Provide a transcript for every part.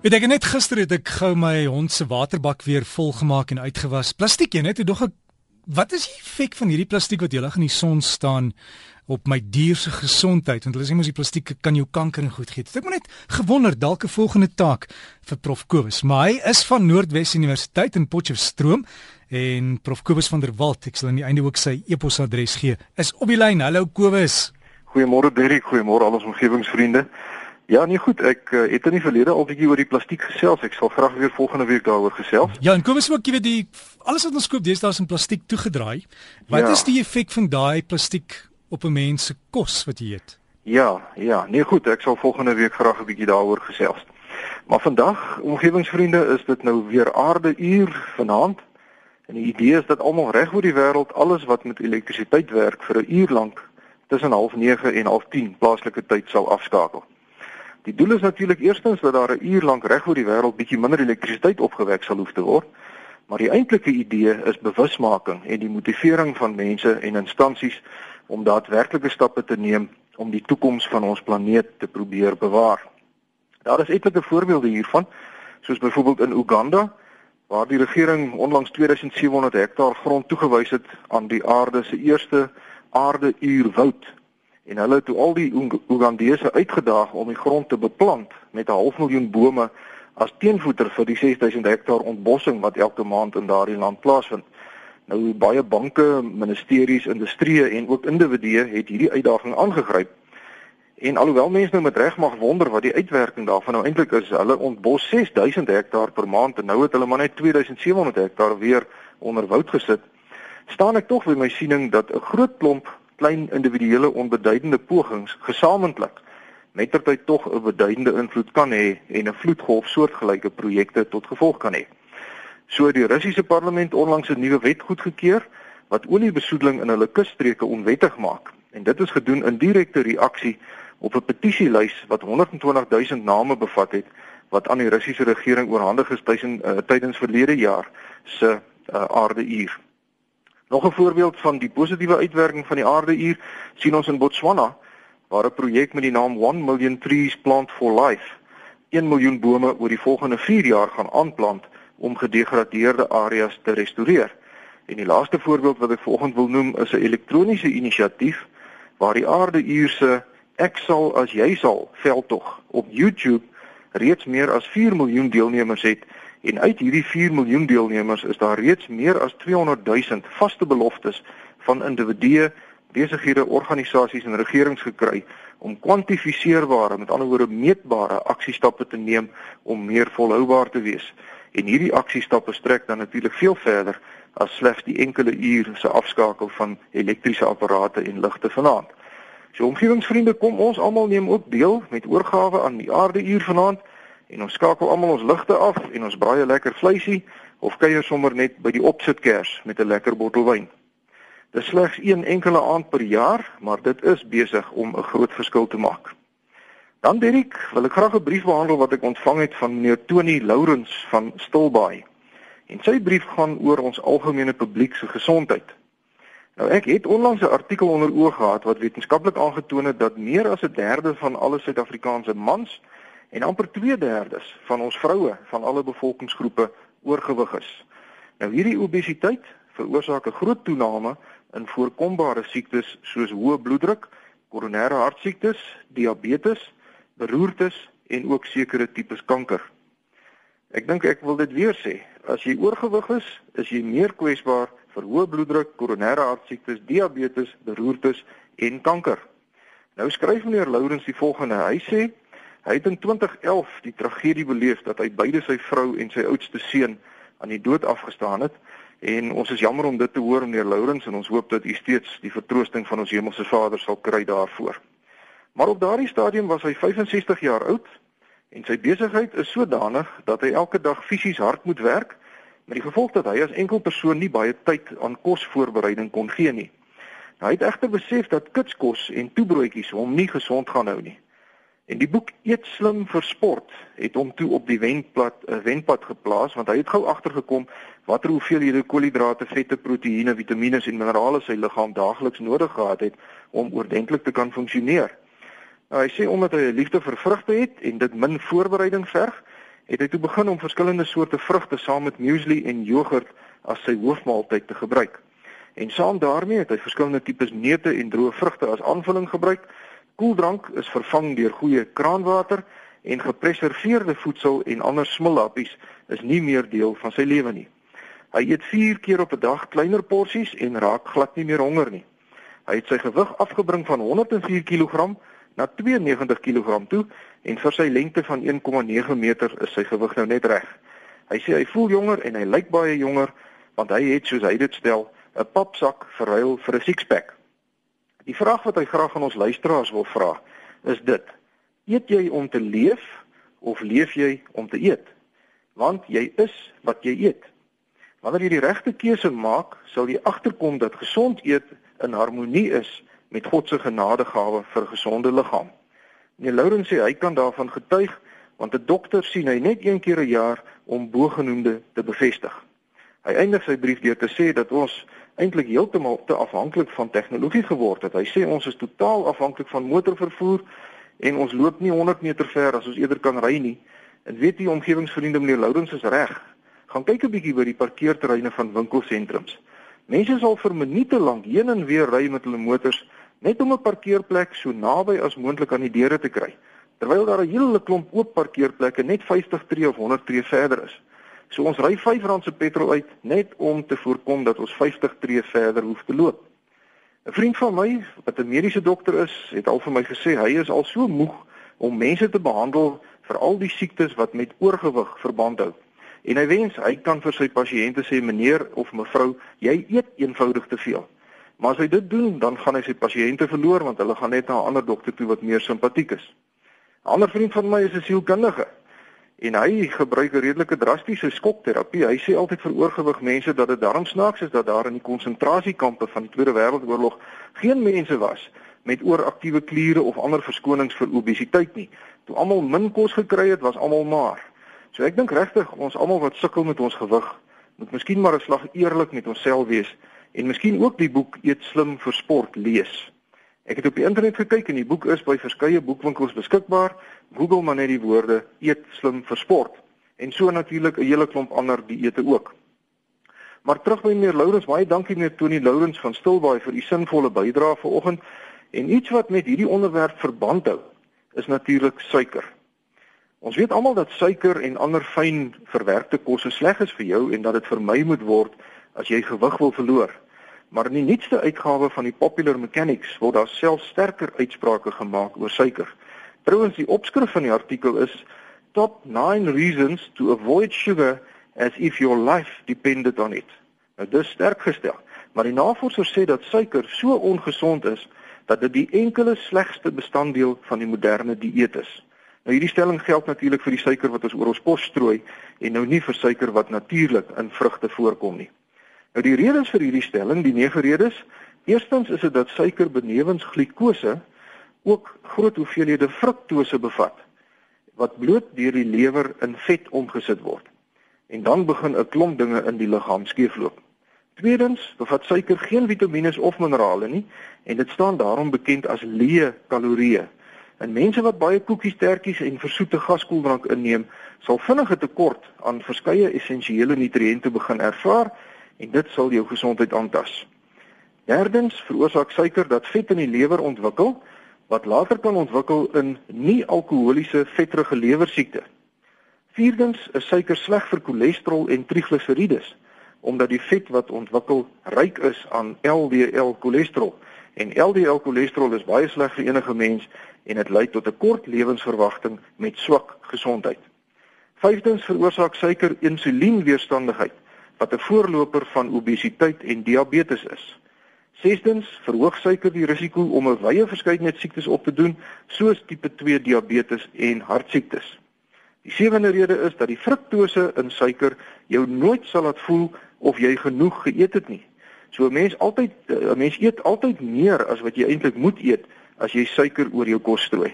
Weet ek net gister het ek gou my hond se waterbak weer volgemaak en uitgewas. Plastiek jy net, ek ek wat is die effek van hierdie plastiek wat heeldag in die son staan op my dier se gesondheid? Want hulle sê mos die plastiek kan jou kanker en goed gee. Ek het net gewonder dalk 'n volgende taak vir Prof Kobus. Maar hy is van Noordwes Universiteit in Potchefstroom en Prof Kobus van der Walt, ek sal aan die einde ook sy e-posadres gee. Is op die lyn. Hallo Kobus. Goeiemôre Derrick, goeiemôre al ons omgewingsvriende. Ja, nee goed, ek uh, het in die verlede al bietjie oor die plastiek gesels. Ek sal graag weer volgende week daaroor gesels. Ja, en kom ons ook, jy weet, die alles wat ons koop deesdae is in plastiek toegedraai. Wat ja. is die effek van daai plastiek op 'n mens se kos wat jy eet? Ja, ja, nee goed, ek sal volgende week graag 'n bietjie daaroor gesels. Maar vandag, omgewingsvriende, is dit nou weer aarde uur vanaand. En die idee is dat almal reg oor die wêreld alles wat met elektrisiteit werk vir 'n uur lank tussen 09:30 en 10:30 plaaslike tyd sal afskakel. Die doel is natuurlik eerstens dat daar 'n uur lank reg oor die wêreld bietjie minder elektrisiteit opgewek sal hoef te word. Maar die eintlike idee is bewusmaking en die motivering van mense en instansies om daadwerklike stappe te neem om die toekoms van ons planeet te probeer bewaar. Daar is etlike voorbeelde hiervan, soos byvoorbeeld in Uganda waar die regering onlangs 2700 hektaar grond toegewys het aan die aarde se eerste aardeuur woud en hulle het toe al die Ugandese uitgedaag om die grond te beplant met 'n half miljoen bome as teenvoeter vir die 6000 hektaar ontbossing wat elke maand in daardie land plaasvind. Nou baie banke, ministeries, industrieë en ook individue het hierdie uitdaging aangegryp. En alhoewel mense nou met reg mag wonder wat die uitwerking daarvan nou eintlik is, hulle ontbos 6000 hektaar per maand en nou het hulle maar net 2700 hektaar weer onder woud gesit. Staan ek tog by my siening dat 'n groot klomp klein individuele onbeduidende pogings gesamentlik mettertyd tog 'n beduidende invloed kan hê en 'n vloedgolf soortgelyke projekte tot gevolg kan hê. So die Russiese parlement onlangs 'n nuwe wet goedgekeur wat oliebesoedeling in hulle kusstreke onwettig maak en dit is gedoen in direkte reaksie op 'n petisielys wat 120 000 name bevat het wat aan die Russiese regering oorhandig is tussen uh, tydens verlede jaar se uh, aardeuur. Nog 'n voorbeeld van die positiewe uitwerking van die aardeuur sien ons in Botswana waar 'n projek met die naam 1 Million Trees Plant for Life 1 miljoen bome oor die volgende 4 jaar gaan aanplant om gedegradeerde areas te restoreer. En die laaste voorbeeld wat ek vanoggend wil noem is 'n elektroniese inisiatief waar die aardeuur se ek sal as jy sal veldtog op YouTube reeds meer as 4 miljoen deelnemers het En uit hierdie 4 miljoen deelnemers is daar reeds meer as 200 000 vaste beloftes van individue, besighede, organisasies en regerings gekry om kwantifiseerbare, met ander woorde meetbare aksiestappe te neem om meer volhoubaar te wees. En hierdie aksiestappe strek dan natuurlik veel verder as slegs die enkele uur se afskakel van elektriese apparate en ligte vanaand. So omgewingsvriende, kom ons almal neem ook deel met oorgawe aan die aarde uur vanaand en ons skakel almal ons ligte af en ons braai 'n lekker vleisie of kuier sommer net by die opsitkers met 'n lekker bottel wyn. Dit is slegs een enkele aand per jaar, maar dit is besig om 'n groot verskil te maak. Dan Dirk, wil ek graag 'n brief behandel wat ek ontvang het van meneer Tony Lourens van Stilbaai. En sy brief gaan oor ons algemene publiek se gesondheid. Nou ek het onlangs 'n artikel onder oog gehad wat wetenskaplik aangetoon het dat meer as 'n derde van alle Suid-Afrikaanse mans en amper 2/3 van ons vroue van alle bevolkingsgroepe oorgewig is. Nou hierdie obesiteit veroorsaak 'n groot toename in voorkombare siektes soos hoë bloeddruk, koronêre hartsiektes, diabetes, beroertes en ook sekere tipes kanker. Ek dink ek wil dit weer sê, as jy oorgewig is, is jy meer kwesbaar vir hoë bloeddruk, koronêre hartsiektes, diabetes, beroertes en kanker. Nou skryf meneer Lourens die volgende. Hy sê Hy het in 2011 die tragedie beleef dat hy beide sy vrou en sy oudste seun aan die dood afgestaan het en ons is jammer om dit te hoor meneer Lourens en ons hoop dat u steeds die vertroosting van ons hemelse Vader sal kry daarvoor. Maar op daardie stadium was hy 65 jaar oud en sy besigheid is sodanig dat hy elke dag fisies hard moet werk met die gevolg dat hy as enkel persoon nie baie tyd aan kosvoorbereiding kon gee nie. Nou, hy het egter besef dat kitskos en toebroodjies hom nie gesond gaan hou nie. En die boek Eet slim vir sport het hom toe op die wenpad 'n uh, wenpad geplaas want hy het gou agtergekom watter hoeveelhede koolhidrate, vette, proteïene, vitamiene en minerale sy liggaam daagliks nodig gehad het om oordentlik te kan funksioneer. Nou hy sê omdat hy 'n liefde vir vrugte het en dit min voorbereiding verg, het hy toe begin om verskillende soorte vrugte saam met muesli en jogurt as sy hoofmaaltyd te gebruik. En saam daarmee het hy verskillende tipes neute en droë vrugte as aanvulling gebruik. Koeldrank is vervang deur goeie kraanwater en gepreserveerde voedsel en ander smulhappies is nie meer deel van sy lewe nie. Hy eet 4 keer op 'n dag kleiner porsies en raak glad nie meer honger nie. Hy het sy gewig afgebring van 104 kg na 92 kg toe en vir sy lengte van 1,9 meter is sy gewig nou net reg. Hy sê hy voel jonger en hy lyk baie jonger want hy het soos hy dit stel 'n papsak verruil vir 'n sixpack. Die vraag wat hy graag aan ons luisteraars wil vra is dit: Eet jy om te leef of leef jy om te eet? Want jy is wat jy eet. Wanneer jy die regte keuse maak, sal jy agterkom dat gesond eet in harmonie is met God se genadegawe vir 'n gesonde liggaam. Nee, Lourens sê hy kan daarvan getuig want 'n dokter sien hy net een keer 'n jaar om bogenoemde te bevestig. Hy eindig sy brief deur te sê dat ons eintlik heeltemal te afhanklik van tegnologie geword het. Hy sê ons is totaal afhanklik van motorvervoer en ons loop nie 100 meter ver as ons eerder kan ry nie. En weet u omgewingsvriende meneer Lourens is reg. Gaan kyk 'n bietjie by die parkeerterreine van winkelsentrums. Mense sal vir minute lank heen en weer ry met hulle motors net om 'n parkeerplek so naby as moontlik aan die deure te kry, terwyl daar 'n hele klomp oop parkeerplekke net 50 tree of 100 tree verder is. So ons ry R5 se petrol uit net om te voorkom dat ons 50 tree verder hoef te loop. 'n Vriend van my wat 'n mediese dokter is, het al vir my gesê hy is al so moeg om mense te behandel vir al die siektes wat met oorgewig verband hou. En hy wens hy kan vir sy pasiënte sê meneer of mevrou, jy eet eenvoudig te veel. Maar as hy dit doen, dan gaan hy sy pasiënte verloor want hulle gaan net na 'n ander dokter toe wat meer simpatiek is. 'n Ander vriend van my is 'n sielkundige en hy gebruik 'n redelike drastiese skokterapie. Hy sê altyd vir oorgewig mense dat dit darm snaaks is dat daar in die konsentrasiekampe van die Tweede Wêreldoorlog geen mense was met ooraktiewe kliere of ander verskonings vir obesiteit nie. Toe almal min kos gekry het, was almal maar. So ek dink regtig ons almal wat sukkel met ons gewig, moet miskien maar 'n slag eerlik met onsself wees en miskien ook die boek Eet slim vir sport lees. Ek het op die internet gekyk en die boek is by verskeie boekwinkels beskikbaar. Google maar net die woorde Eet slim vir sport en so natuurlik 'n hele klomp ander dieete ook. Maar terug by meneer Lourens, baie dankie meneer Tony Lourens van Stilbaai vir u sinvolle bydrae vanoggend en iets wat met hierdie onderwerp verband hou is natuurlik suiker. Ons weet almal dat suiker en ander fyn verwerkte kosse sleg is vir jou en dat dit vermy moet word as jy gewig wil verloor. Maar in die nuutste uitgawe van die Popular Mechanics word daar self sterker uitsprake gemaak oor suiker. Trouwens die opskrif van die artikel is Top 9 reasons to avoid sugar as if your life depended on it. Nou dis sterk gestel, maar die navorsers sê dat suiker so ongesond is dat dit die enkele slegste bestanddeel van die moderne dieet is. Nou hierdie stelling geld natuurlik vir die suiker wat ons oor ons kos strooi en nou nie vir suiker wat natuurlik in vrugte voorkom nie. Nou die redes vir hierdie stelling, die nege redes, eerstens is dit dat suiker benewens glikose ook groot hoeveelhede fruktose bevat wat bloot deur die lewer in vet omgesit word. En dan begin 'n klomp dinge in die liggaam skeefloop. Tweedens bevat suiker geen vitamiene of minerale nie en dit staan daarom bekend as leë kalorieë. En mense wat baie koekies, tertjies en versoete gaskoeldrank inneem, sal vinnige tekort aan verskeie essensiële nutriënte begin ervaar en dit sal jou gesondheid aantas. Derdens veroorsaak suiker dat vet in die lewer ontwikkel wat later kan ontwikkel in nie-alkoholiese vetrige lewersiekte. Vierdens is suiker sleg vir cholesterol en trigliserides omdat die vet wat ontwikkel ryk is aan LDL cholesterol en LDL cholesterol is baie sleg vir enige mens en dit lei tot 'n kort lewensverwagting met swak gesondheid. Vyftens veroorsaak suiker insulienweerstandigheid wat 'n voorloper van obesiteit en diabetes is. Sestens verhoog suiker die risiko om 'n wye verskeidenheid siektes op te doen, soos tipe 2 diabetes en hartsiektes. Die sewende rede is dat die fruktose in suiker jou nooit sal laat voel of jy genoeg geëet het nie. So 'n mens altyd 'n mens eet altyd meer as wat jy eintlik moet eet as jy suiker oor jou kos strooi.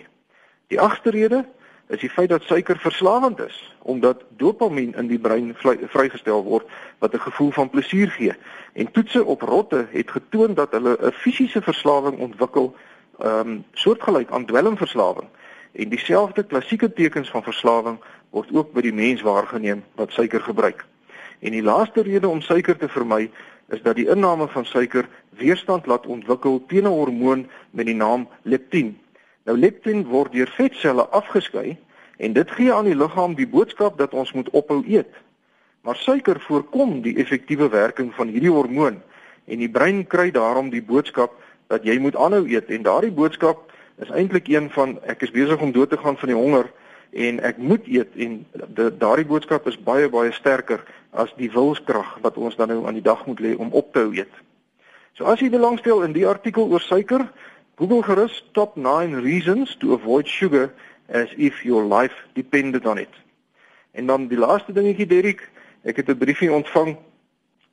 Die agste rede is die feit dat suiker verslawend is omdat dopamien in die brein vrygestel word wat 'n gevoel van plesier gee. En toetse op rotte het getoon dat hulle 'n fisiese verslawing ontwikkel, ehm um, soortgelyk aan dwelmverslawing. En dieselfde klassieke tekens van verslawing word ook by die mens waargeneem wat suiker gebruik. En die laaste rede om suiker te vermy is dat die inname van suiker weerstand laat ontwikkel teen 'n hormoon met die naam leptin. Nou leptin word deur vetselle afgeskei en dit gee aan die liggaam die boodskap dat ons moet ophou eet. Maar suiker voorkom die effektiewe werking van hierdie hormoon en die brein kry daarom die boodskap dat jy moet aanhou eet en daardie boodskap is eintlik een van ek is besig om dood te gaan van die honger en ek moet eet en daardie boodskap is baie baie sterker as die wilskrag wat ons dan nou aan die dag moet lê om op te hou eet. So as jy belangstel in die artikel oor suiker, Google gerus top 9 reasons to avoid sugar as if your life depended on it. En dan die laaste dingetjie Derrick, ek het 'n briefie ontvang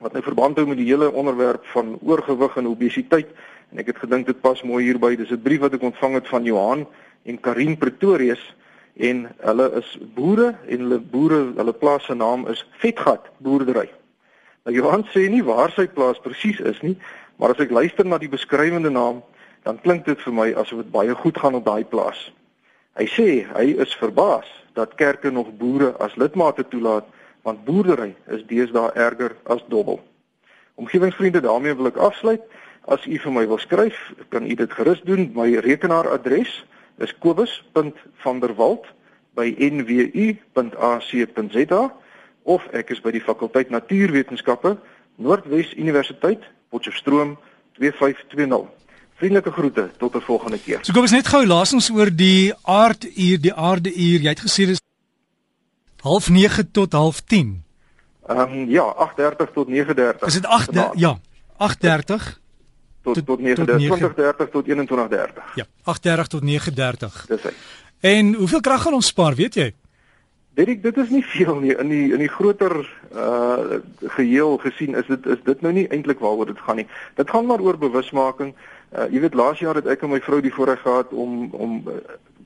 wat nou verband hou met die hele onderwerp van oorgewig en obesiteit en ek het gedink dit pas mooi hierby. Dis 'n brief wat ek ontvang het van Johan en Karin Pretorius en hulle is boere en hulle boere hulle plaas se naam is Vetgat boerdery. Nou Johan sê nie waar sy plaas presies is nie, maar as ek luister na die beskrywende naam, dan klink dit vir my asof dit baie goed gaan op daai plaas. Hy sê hy is verbaas dat kerke nog boere as lidmate toelaat want boerdery is deesdae erger as dobbel. Omgewingsvriende daarmee wil ek afsluit. As u vir my wil skryf, kan u dit gerus doen. My rekenaaradres is kobus.vanderwalt@nwu.ac.za of ek is by die fakulteit Natuurwetenskappe, Noordwes Universiteit, Potchefstroom 2520. Vriendelike groete tot 'n volgende keer. So kom ons net gou laasens oor die aarduur, die aardeuur. Jy het gesê dis 09:30 tot 10:30. Ehm um, ja, 8:30 tot 9:30. Is dit 8 ja, 8:30 tot tot 2030 tot 2130. Ja, 8:30 tot 9:30. Dis hy. En hoeveel krag gaan ons spaar, weet jy? Dit dit is nie veel nie in die in die groter uh geheel gesien is dit is dit nou nie eintlik waaroor dit gaan nie. Dit gaan maar oor bewusmaking. Uh jy weet laas jaar het ek en my vrou die voorreg gehad om om uh,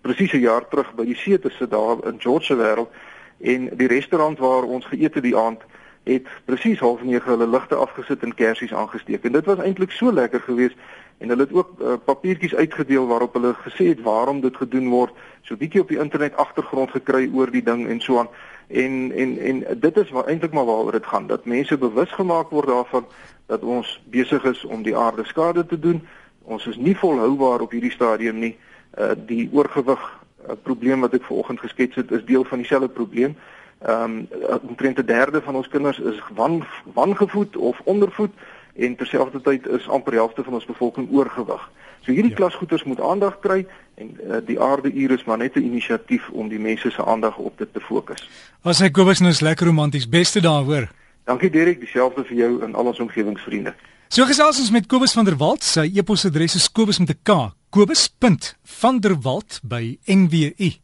presies 'n jaar terug by die see te sit daar in George se wêreld en die restaurant waar ons geëet het die aand het presies half 9 hulle ligte afgesit en kersies aangesteek. En dit was eintlik so lekker geweest en hulle het ook uh, papiertjies uitgedeel waarop hulle gesê het waarom dit gedoen word. So bietjie op die internet agtergrond gekry oor die ding en so aan. En en en dit is wat eintlik maar waaroor dit gaan. Dat mense bewus gemaak word daarvan dat ons besig is om die aarde skade te doen ons is nie volhoubaar op hierdie stadium nie uh, die oorgewig uh, probleem wat ek vanoggend geskets het is deel van dieselfde probleem Ehm um, omtrent 'n derde van ons kinders is wan wangevoed of ondervoed en terselfdertyd is amper helfte van ons bevolking oorgewig. So hierdie ja. klasgoeters moet aandag kry en uh, die aarde uur is maar net 'n inisiatief om die mense se aandag op dit te fokus. As hy Kobus nou is lekker romanties, beste daar hoor. Dankie Derek, dieselfde vir jou en al ons omgewingsvriende. So gesels ons met Kobus van der Walt, sy e-posadres is kobus met 'n k, kobus.vanderwalt by nwu.ac.za.